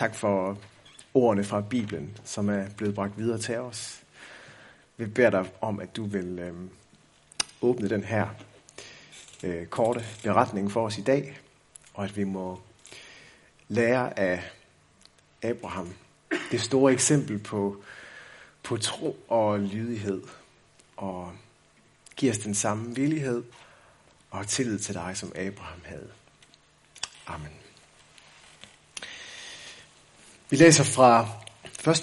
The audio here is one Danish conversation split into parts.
Tak for ordene fra Bibelen, som er blevet bragt videre til os. Vi beder dig om, at du vil øh, åbne den her øh, korte beretning for os i dag, og at vi må lære af Abraham, det store eksempel på, på tro og lydighed, og give os den samme villighed og tillid til dig, som Abraham havde. Amen. Vi læser fra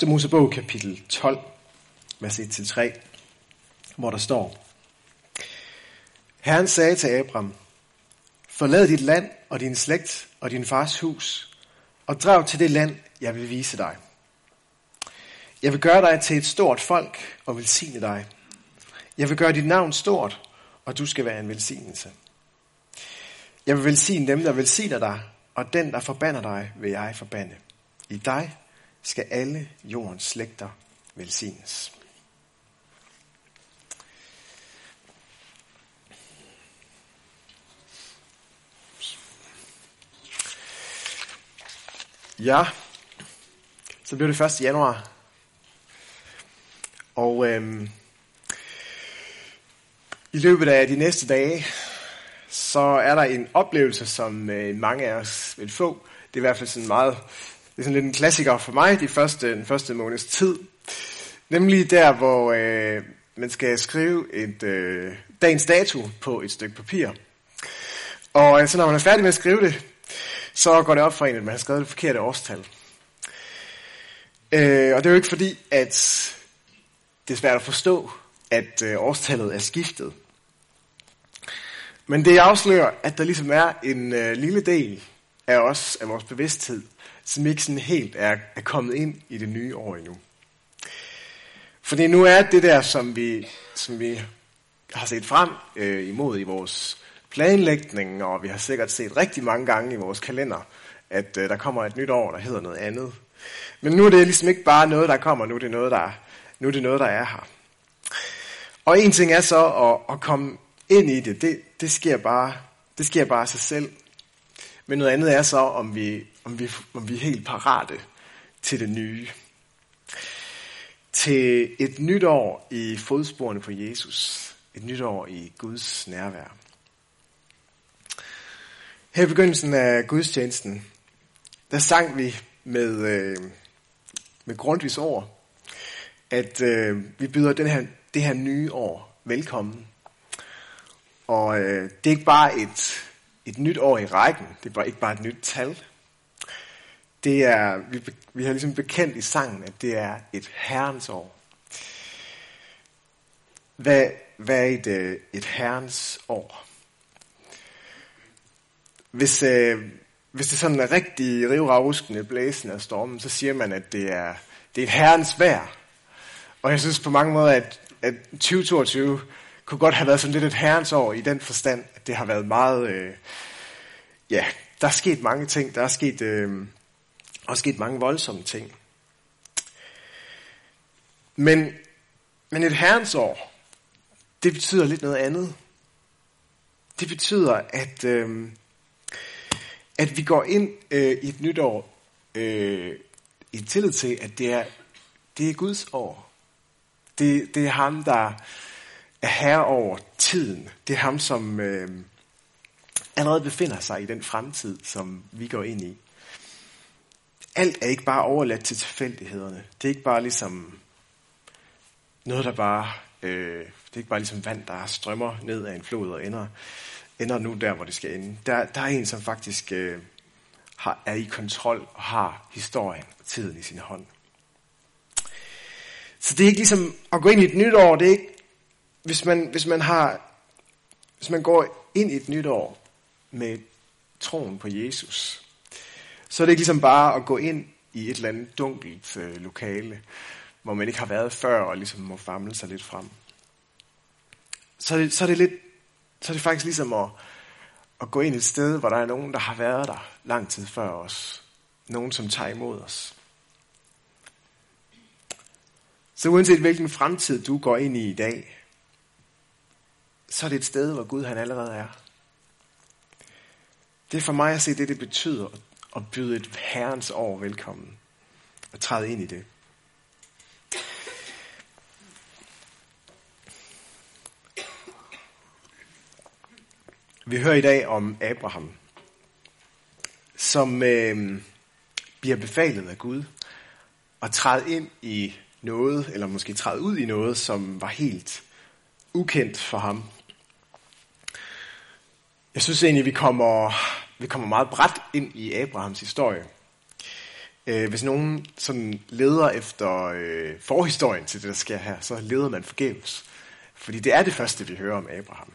1. Mosebog kapitel 12, vers 1-3, hvor der står, Herren sagde til Abram, Forlad dit land og din slægt og din fars hus, og drag til det land, jeg vil vise dig. Jeg vil gøre dig til et stort folk og velsigne dig. Jeg vil gøre dit navn stort, og du skal være en velsignelse. Jeg vil velsigne dem, der velsigner dig, og den, der forbander dig, vil jeg forbande. I dig skal alle jordens slægter velsignes. Ja, så blev det 1. januar. Og øhm, i løbet af de næste dage, så er der en oplevelse, som øh, mange af os vil få. Det er i hvert fald sådan meget det er sådan lidt en klassiker for mig de første, den første måneds tid. Nemlig der, hvor øh, man skal skrive et øh, dagens dato på et stykke papir. Og øh, så når man er færdig med at skrive det, så går det op for en, at man har skrevet det forkerte årstal. Øh, og det er jo ikke fordi, at det er svært at forstå, at øh, årstallet er skiftet. Men det afslører, at der ligesom er en øh, lille del af os, af vores bevidsthed, som ikke sådan helt er, er kommet ind i det nye år endnu. Fordi nu er det der, som vi, som vi har set frem øh, imod i vores planlægning, og vi har sikkert set rigtig mange gange i vores kalender, at øh, der kommer et nyt år, der hedder noget andet. Men nu er det ligesom ikke bare noget, der kommer, nu er det noget, der, nu er, det noget, der er her. Og en ting er så at, at komme ind i det, det, det sker bare det sker bare af sig selv. Men noget andet er så, om vi, om vi, om vi er helt parate til det nye. Til et nyt år i fodsporene på Jesus. Et nyt år i Guds nærvær. Her i begyndelsen af gudstjenesten, der sang vi med, øh, med Grundtvigs ord, at øh, vi byder den her, det her nye år velkommen. Og øh, det er ikke bare et et nyt år i rækken. Det er bare ikke bare et nyt tal. Det er, vi, vi har ligesom bekendt i sangen, at det er et herrens år. Hvad, hvad er et, øh, et herrens år? Hvis, øh, hvis det sådan er rigtig rivravruskende, blæsen af stormen, så siger man, at det er, det er et herrens vejr. Og jeg synes på mange måder, at, at 2022 kunne godt have været sådan lidt et herrens år i den forstand, at det har været meget, øh, ja, der er sket mange ting, der er sket, øh, også sket mange voldsomme ting. Men, men et herrens år, det betyder lidt noget andet. Det betyder, at, øh, at vi går ind øh, i et nyt år øh, i tillid til, at det er, det er Guds år. Det, det er ham, der er herre over tiden. Det er ham, som øh, allerede befinder sig i den fremtid, som vi går ind i. Alt er ikke bare overladt til tilfældighederne. Det er ikke bare ligesom noget, der bare... Øh, det er ikke bare ligesom vand, der strømmer ned af en flod og ender, ender nu der, hvor det skal ende. Der, der er en, som faktisk øh, har, er i kontrol og har historien og tiden i sin hånd. Så det er ikke ligesom at gå ind i et nyt år. Det er ikke hvis man, hvis man har, hvis man går ind i et nyt år med troen på Jesus, så er det ikke ligesom bare at gå ind i et eller andet dunkelt øh, lokale, hvor man ikke har været før, og ligesom må famle sig lidt frem. Så er det, så er det lidt, så er det faktisk ligesom at, at gå ind et sted, hvor der er nogen, der har været der lang tid før os. Nogen, som tager imod os. Så uanset hvilken fremtid du går ind i i dag, så er det et sted, hvor Gud han allerede er. Det er for mig at se det, det betyder og byde et herrens år velkommen og træde ind i det. Vi hører i dag om Abraham, som øh, bliver befalet af Gud at træde ind i noget, eller måske træde ud i noget, som var helt ukendt for ham. Jeg synes egentlig, vi kommer, vi kommer meget bredt ind i Abrahams historie. Øh, hvis nogen sådan leder efter øh, forhistorien til det, der sker her, så leder man forgæves. Fordi det er det første, vi hører om Abraham.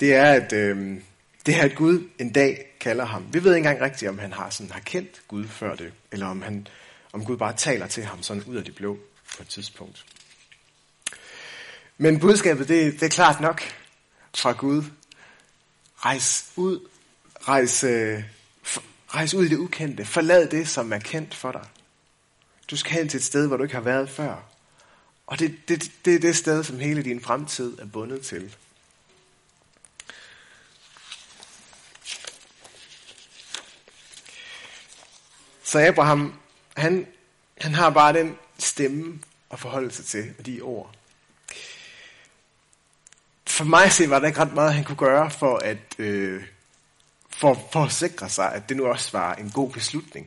Det er, at øh, det her, at Gud en dag kalder ham. Vi ved ikke engang rigtigt, om han har, sådan, har kendt Gud før det, eller om, han, om Gud bare taler til ham sådan ud af det blå på et tidspunkt. Men budskabet, det, det er klart nok fra Gud. Rejs ud, rejs, øh, rejs ud i det ukendte. Forlad det, som er kendt for dig. Du skal hen til et sted, hvor du ikke har været før. Og det, det, det er det sted, som hele din fremtid er bundet til. Så Abraham, han, han har bare den stemme at forholde sig til, og de ord. For mig at se, var der ikke ret meget, han kunne gøre for at, øh, for, for at sikre sig, at det nu også var en god beslutning.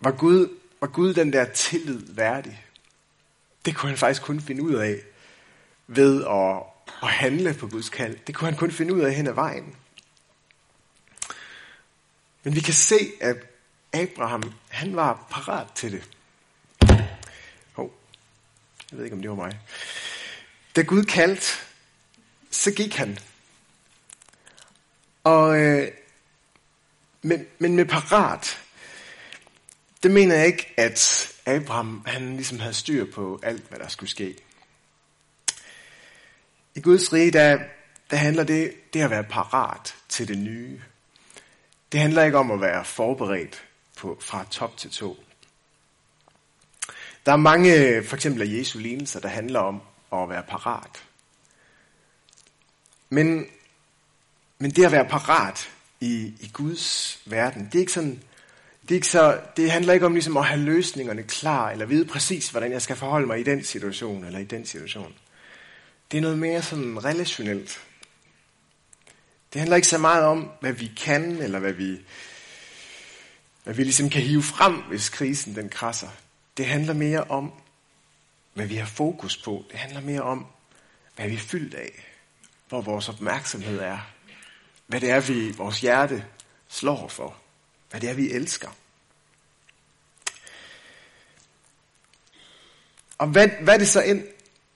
Var Gud, var Gud den der tillid værdig? Det kunne han faktisk kun finde ud af ved at, at handle på Guds kald. Det kunne han kun finde ud af hen ad vejen. Men vi kan se, at Abraham, han var parat til det. Hov, jeg ved ikke, om det var mig. Da Gud kaldte, så gik han. Og, øh, men, men med parat, det mener jeg ikke, at Abraham han ligesom havde styr på alt, hvad der skulle ske. I Guds rige, der, der handler det, det at være parat til det nye. Det handler ikke om at være forberedt på, fra top til to. Der er mange, for eksempel af Jesu lignelser, der handler om at være parat. Men, men det at være parat i, i Guds verden, det er ikke sådan, det, er ikke så, det handler ikke om ligesom at have løsningerne klar, eller vide præcis, hvordan jeg skal forholde mig i den situation, eller i den situation. Det er noget mere sådan relationelt. Det handler ikke så meget om, hvad vi kan, eller hvad vi, hvad vi ligesom kan hive frem, hvis krisen den krasser. Det handler mere om, hvad vi har fokus på. Det handler mere om, hvad vi er fyldt af. Hvor vores opmærksomhed er. Hvad det er, vi, vores hjerte slår for. Hvad det er, vi elsker. Og hvad, hvad det så end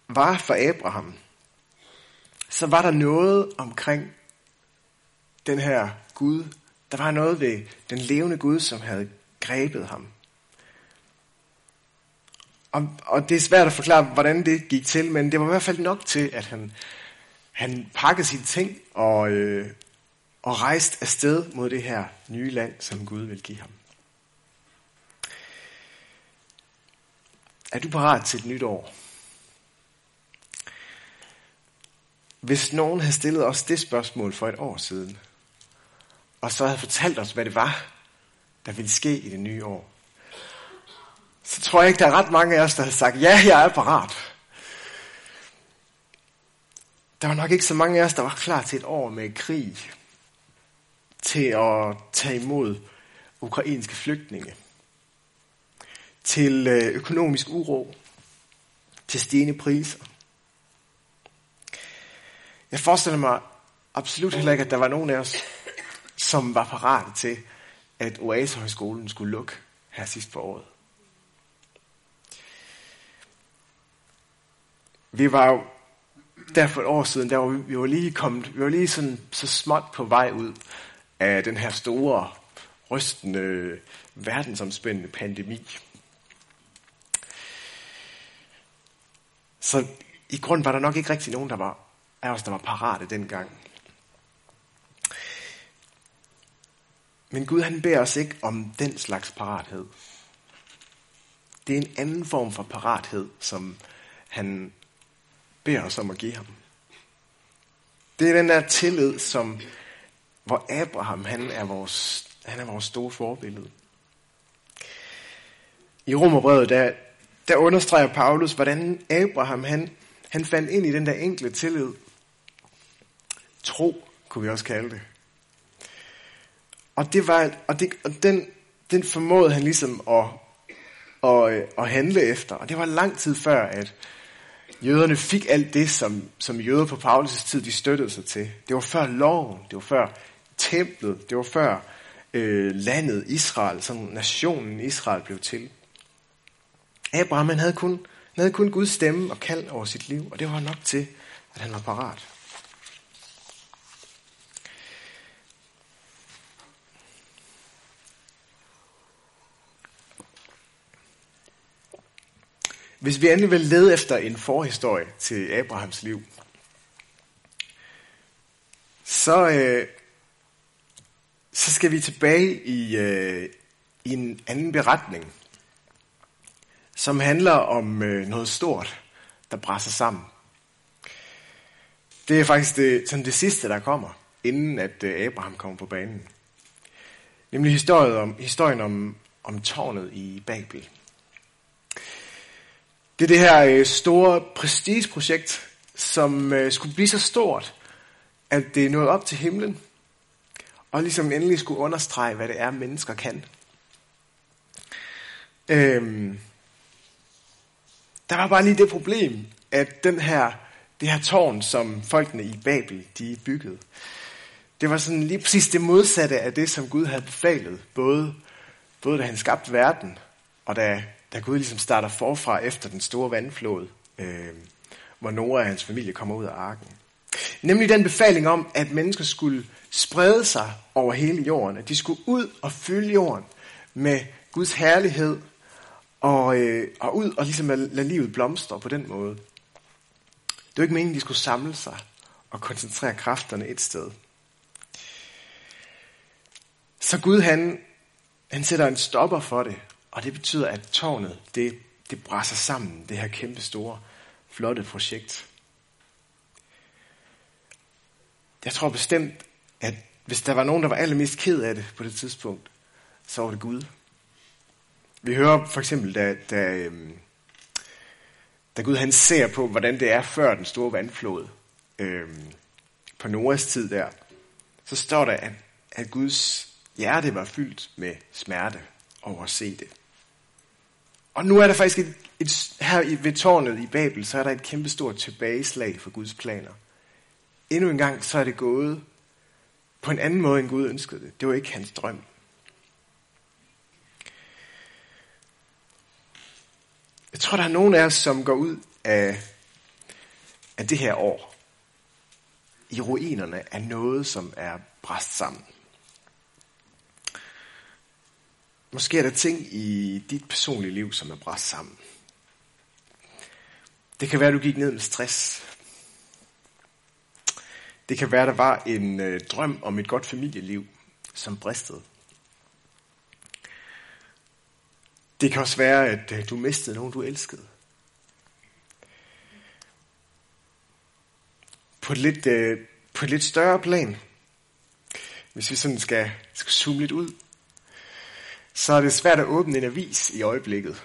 var for Abraham, så var der noget omkring den her Gud. Der var noget ved den levende Gud, som havde grebet ham. Og, og det er svært at forklare, hvordan det gik til, men det var i hvert fald nok til, at han, han pakkede sine ting og, øh, og rejst afsted mod det her nye land, som Gud vil give ham. Er du parat til et nyt år? Hvis nogen havde stillet os det spørgsmål for et år siden, og så havde fortalt os, hvad det var, der ville ske i det nye år, så tror jeg ikke, der er ret mange af os, der har sagt, ja, jeg er parat. Der var nok ikke så mange af os, der var klar til et år med krig, til at tage imod ukrainske flygtninge, til øh, økonomisk uro, til stigende priser. Jeg forestiller mig absolut heller ikke, at der var nogen af os, som var parate til, at Oasehøjskolen skulle lukke her sidst på året. Vi var jo der for et år siden, der var vi, vi var lige kommet, vi var lige sådan så småt på vej ud af den her store, rystende, verdensomspændende pandemi. Så i grunden var der nok ikke rigtig nogen, der var af os, der var parate dengang. Men Gud han beder os ikke om den slags parathed. Det er en anden form for parathed, som han beder os om at give ham. Det er den der tillid, som, hvor Abraham han er vores, han er vores store forbillede. I Romerbrevet, der, der understreger Paulus, hvordan Abraham han, han fandt ind i den der enkle tillid. Tro, kunne vi også kalde det. Og, det var, og, det, og den, den formåede han ligesom at, at, øh, at handle efter. Og det var lang tid før, at jøderne fik alt det, som, som jøder på Paulus' tid, de støttede sig til. Det var før loven, det var før templet, det var før øh, landet Israel, som nationen Israel blev til. Abraham han havde, kun, han havde kun Guds stemme og kald over sit liv, og det var nok til, at han var parat. Hvis vi endelig vil lede efter en forhistorie til Abrahams liv, så, øh, så skal vi tilbage i, øh, i en anden beretning, som handler om øh, noget stort, der brænder sammen. Det er faktisk det, sådan det sidste, der kommer, inden at øh, Abraham kommer på banen. Nemlig historien om, historien om, om tårnet i Babel. Det er det her øh, store prestigeprojekt, som øh, skulle blive så stort, at det nåede op til himlen, og ligesom endelig skulle understrege, hvad det er, mennesker kan. Øhm, der var bare lige det problem, at den her, det her tårn, som folkene i Babel, de byggede, det var sådan lige præcis det modsatte af det, som Gud havde befalet, både, både da han skabte verden, og da da Gud ligesom starter forfra efter den store vandflod, øh, hvor Noah og hans familie kommer ud af arken. Nemlig den befaling om, at mennesker skulle sprede sig over hele jorden, at de skulle ud og fylde jorden med Guds herlighed, og, øh, og ud og ligesom lade, lade livet blomstre på den måde. Det var ikke meningen, at de skulle samle sig og koncentrere kræfterne et sted. Så Gud han, han sætter en stopper for det, og det betyder, at tårnet, det, det brænder sammen, det her kæmpe store, flotte projekt. Jeg tror bestemt, at hvis der var nogen, der var allermest ked af det på det tidspunkt, så var det Gud. Vi hører for eksempel, da, da, øhm, da Gud han ser på, hvordan det er før den store vandflod, øhm, på Noras tid der, så står der, at, at Guds hjerte var fyldt med smerte over at se det. Og nu er der faktisk et, et, her ved tårnet i Babel, så er der et kæmpestort tilbageslag for Guds planer. Endnu en gang, så er det gået på en anden måde, end Gud ønskede det. Det var ikke hans drøm. Jeg tror, der er nogen af os, som går ud af, af det her år i ruinerne af noget, som er bræst sammen. Måske er der ting i dit personlige liv, som er bræst sammen. Det kan være, at du gik ned med stress. Det kan være, der var en øh, drøm om et godt familieliv, som bristede. Det kan også være, at øh, du mistede nogen, du elskede. På et lidt, øh, på et lidt større plan, hvis vi sådan skal, skal zoome lidt ud, så er det svært at åbne en avis i øjeblikket,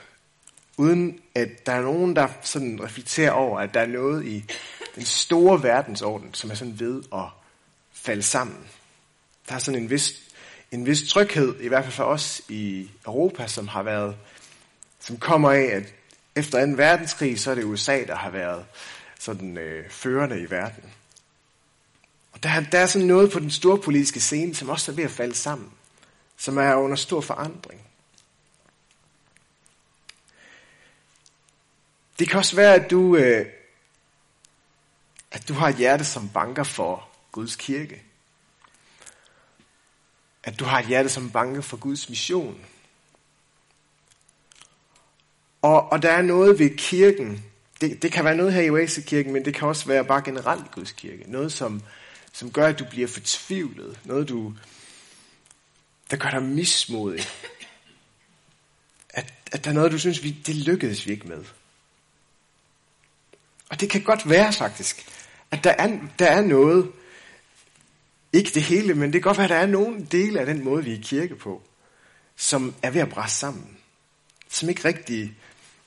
uden at der er nogen, der sådan reflekterer over, at der er noget i den store verdensorden, som er sådan ved at falde sammen. Der er sådan en vis, en vis tryghed, i hvert fald for os i Europa, som har været, som kommer af, at efter 2. verdenskrig, så er det USA, der har været sådan øh, førende i verden. Og der, der er sådan noget på den store politiske scene, som også er ved at falde sammen som er under stor forandring. Det kan også være, at du, øh, at du har et hjerte, som banker for Guds kirke. At du har et hjerte, som banker for Guds mission. Og, og der er noget ved kirken. Det, det kan være noget her i Oasis-kirken, men det kan også være bare generelt Guds kirke. Noget, som, som gør, at du bliver fortvivlet. Noget, du, der gør dig mismodig. At, at der er noget, du synes, vi, det lykkedes vi ikke med. Og det kan godt være faktisk, at der er, der er noget Ikke det hele, men det kan godt være, at der er nogle dele af den måde, vi er i kirke på, som er ved at bræste sammen. Som ikke rigtig,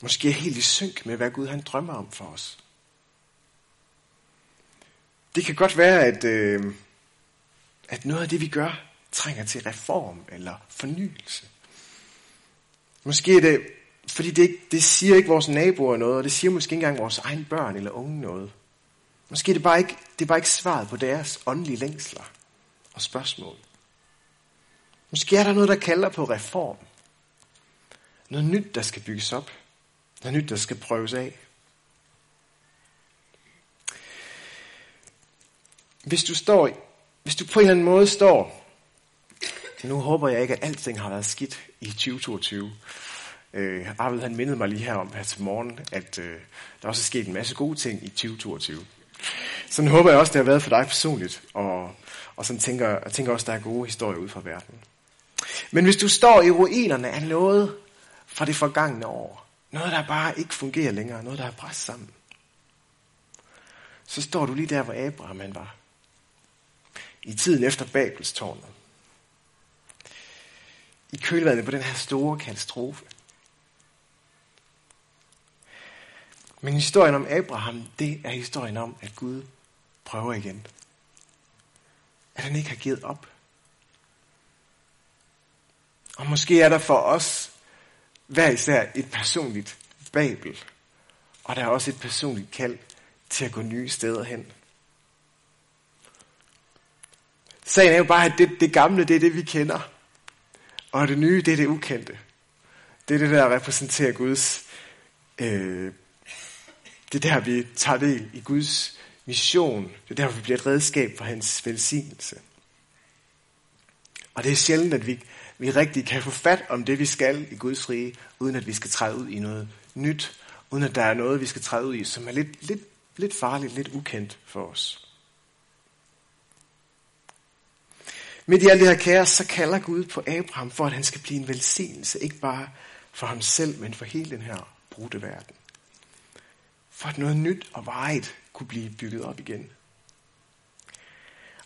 måske er helt i synk med, hvad Gud han drømmer om for os. Det kan godt være, at, øh, at noget af det, vi gør, trænger til reform eller fornyelse. Måske er det, fordi det, det siger ikke vores naboer noget, og det siger måske ikke engang vores egne børn eller unge noget. Måske er det bare ikke, det er bare ikke svaret på deres åndelige længsler og spørgsmål. Måske er der noget, der kalder på reform. Noget nyt, der skal bygges op. Noget nyt, der skal prøves af. Hvis du står, hvis du på en eller anden måde står, nu håber jeg ikke, at alting har været skidt i 2022. Øh, Arvid han mindede mig lige her om her til morgen, at øh, der også er sket en masse gode ting i 2022. Sådan håber jeg også, det har været for dig personligt, og, og sådan tænker, jeg tænker også, der er gode historier ud fra verden. Men hvis du står i ruinerne af noget fra det forgangne år, noget der bare ikke fungerer længere, noget der er bræst sammen, så står du lige der, hvor Abraham han var. I tiden efter Babelstårnet. I kølvandet på den her store katastrofe. Men historien om Abraham, det er historien om, at Gud prøver igen. At han ikke har givet op. Og måske er der for os hver især et personligt babel. Og der er også et personligt kald til at gå nye steder hen. Sagen er jo bare, at det, det gamle, det er det, vi kender. Og det nye, det er det ukendte. Det er det, der repræsenterer Guds øh, det er der, vi tager del i Guds mission. Det er der, vi bliver et redskab for hans velsignelse. Og det er sjældent, at vi, vi rigtig kan få fat om det, vi skal i Guds rige, uden at vi skal træde ud i noget nyt, uden at der er noget, vi skal træde ud i, som er lidt, lidt, lidt farligt, lidt ukendt for os. Midt i alt det her kaos, så kalder Gud på Abraham for, at han skal blive en velsignelse, ikke bare for ham selv, men for hele den her brudte verden for at noget nyt og varigt kunne blive bygget op igen.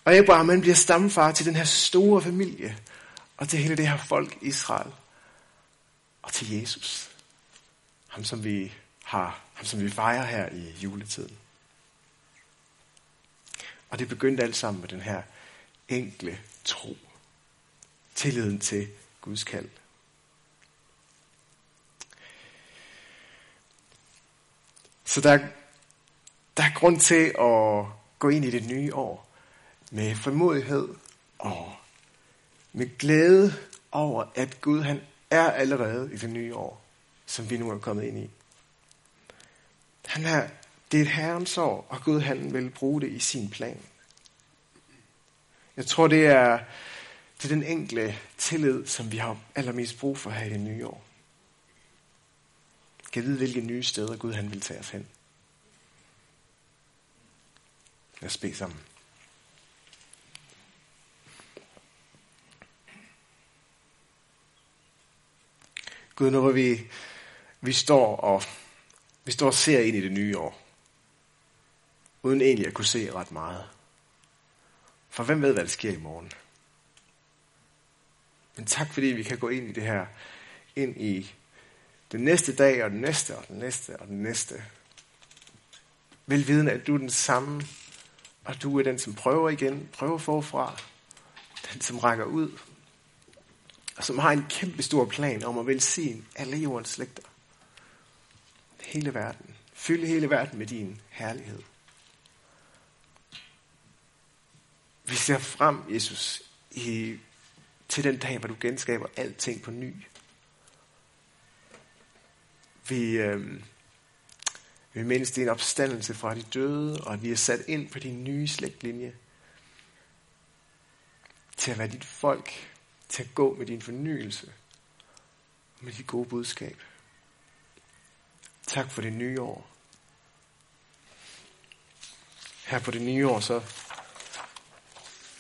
Og Abraham han bliver stamfar til den her store familie, og til hele det her folk Israel, og til Jesus. Ham som vi har, ham som vi fejrer her i juletiden. Og det begyndte alt sammen med den her enkle tro. Tilliden til Guds kald. Så der, der er grund til at gå ind i det nye år med formodighed og med glæde over, at Gud han er allerede i det nye år, som vi nu er kommet ind i. Han er, det er et herrens år, og Gud han vil bruge det i sin plan. Jeg tror, det er, det er den enkle tillid, som vi har allermest brug for her i det nye år. Kan vide, hvilke nye steder Gud han vil tage os hen. Lad os bede sammen. Gud, nu hvor vi, vi står og vi står og ser ind i det nye år, uden egentlig at kunne se ret meget. For hvem ved, hvad der sker i morgen? Men tak fordi vi kan gå ind i det her, ind i den næste dag, og den næste, og den næste, og den næste. Velvidende, at du er den samme, og du er den, som prøver igen, prøver forfra. Den, som rækker ud, og som har en kæmpe stor plan om at velsigne alle jordens slægter. Hele verden. Fylde hele verden med din herlighed. Vi ser frem, Jesus, i, til den dag, hvor du genskaber alting på ny. Vi, øh, vi mindes din opstandelse fra de døde, og at vi er sat ind på din nye slægtlinje. Til at være dit folk, til at gå med din fornyelse, og med dit gode budskab. Tak for det nye år. Her på det nye år, så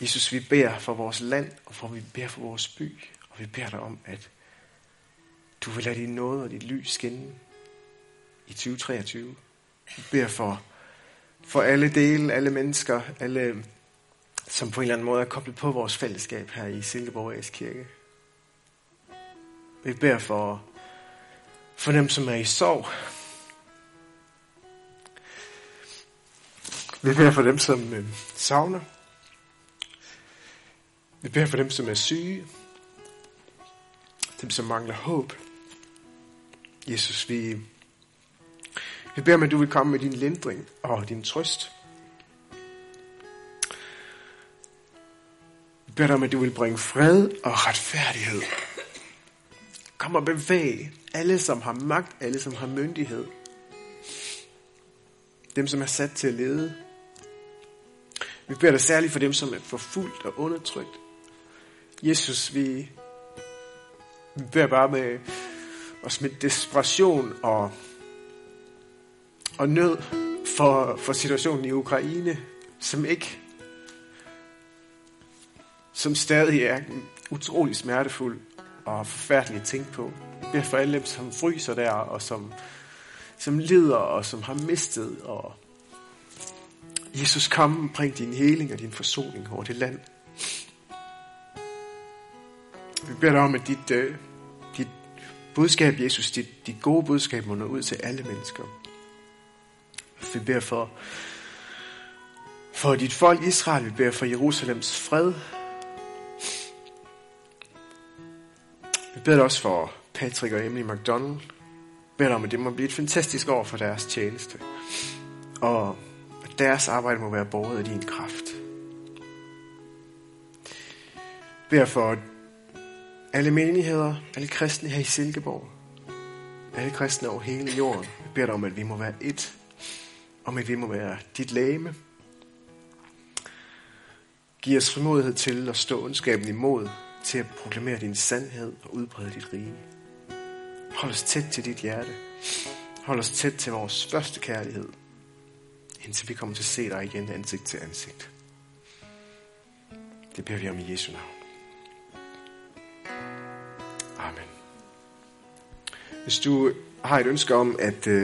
Jesus, vi beder for vores land, og for vi beder for vores by, og vi beder dig om, at du vil lade din nåde og dit lys skinne i 2023. Vi beder for, for alle dele, alle mennesker, alle som på en eller anden måde er koblet på vores fællesskab her i Silkeborg Kirke. Vi beder for, for dem, som er i sorg. Vi beder for dem, som øh, savner. Vi beder for dem, som er syge. Dem, som mangler håb. Jesus, vi, vi beder om, at du vil komme med din lindring og din trøst. Vi beder dig om, at du vil bringe fred og retfærdighed. Kom og bevæg alle, som har magt, alle, som har myndighed. Dem, som er sat til at lede. Vi beder dig særligt for dem, som er forfulgt og undertrykt. Jesus, vi, vi beder bare med og med desperation og, og nød for, for situationen i Ukraine, som ikke, som stadig er utrolig smertefuld og forfærdelig at tænke på. Jeg beder for alle dem, som fryser der, og som, som lider, og som har mistet. Og Jesus, kom og bring din heling og din forsoning over det land. Vi beder dig om, at dit øh, budskab, Jesus, dit, dit gode budskab må nå ud til alle mennesker. Vi beder for, for dit folk Israel, vi beder for Jerusalems fred. Vi beder også for Patrick og Emily McDonald. Vi beder om, at det må blive et fantastisk år for deres tjeneste. Og at deres arbejde må være båret af din kraft. Vi beder for alle menigheder, alle kristne her i Silkeborg, alle kristne over hele jorden. Vi beder dig om, at vi må være et, om at vi må være dit læme. Giv os frimodighed til at stå ondskaben imod, til at proklamere din sandhed og udbrede dit rige. Hold os tæt til dit hjerte. Hold os tæt til vores første kærlighed, indtil vi kommer til at se dig igen ansigt til ansigt. Det beder vi om i Jesu navn. Hvis du har et ønske om at øh,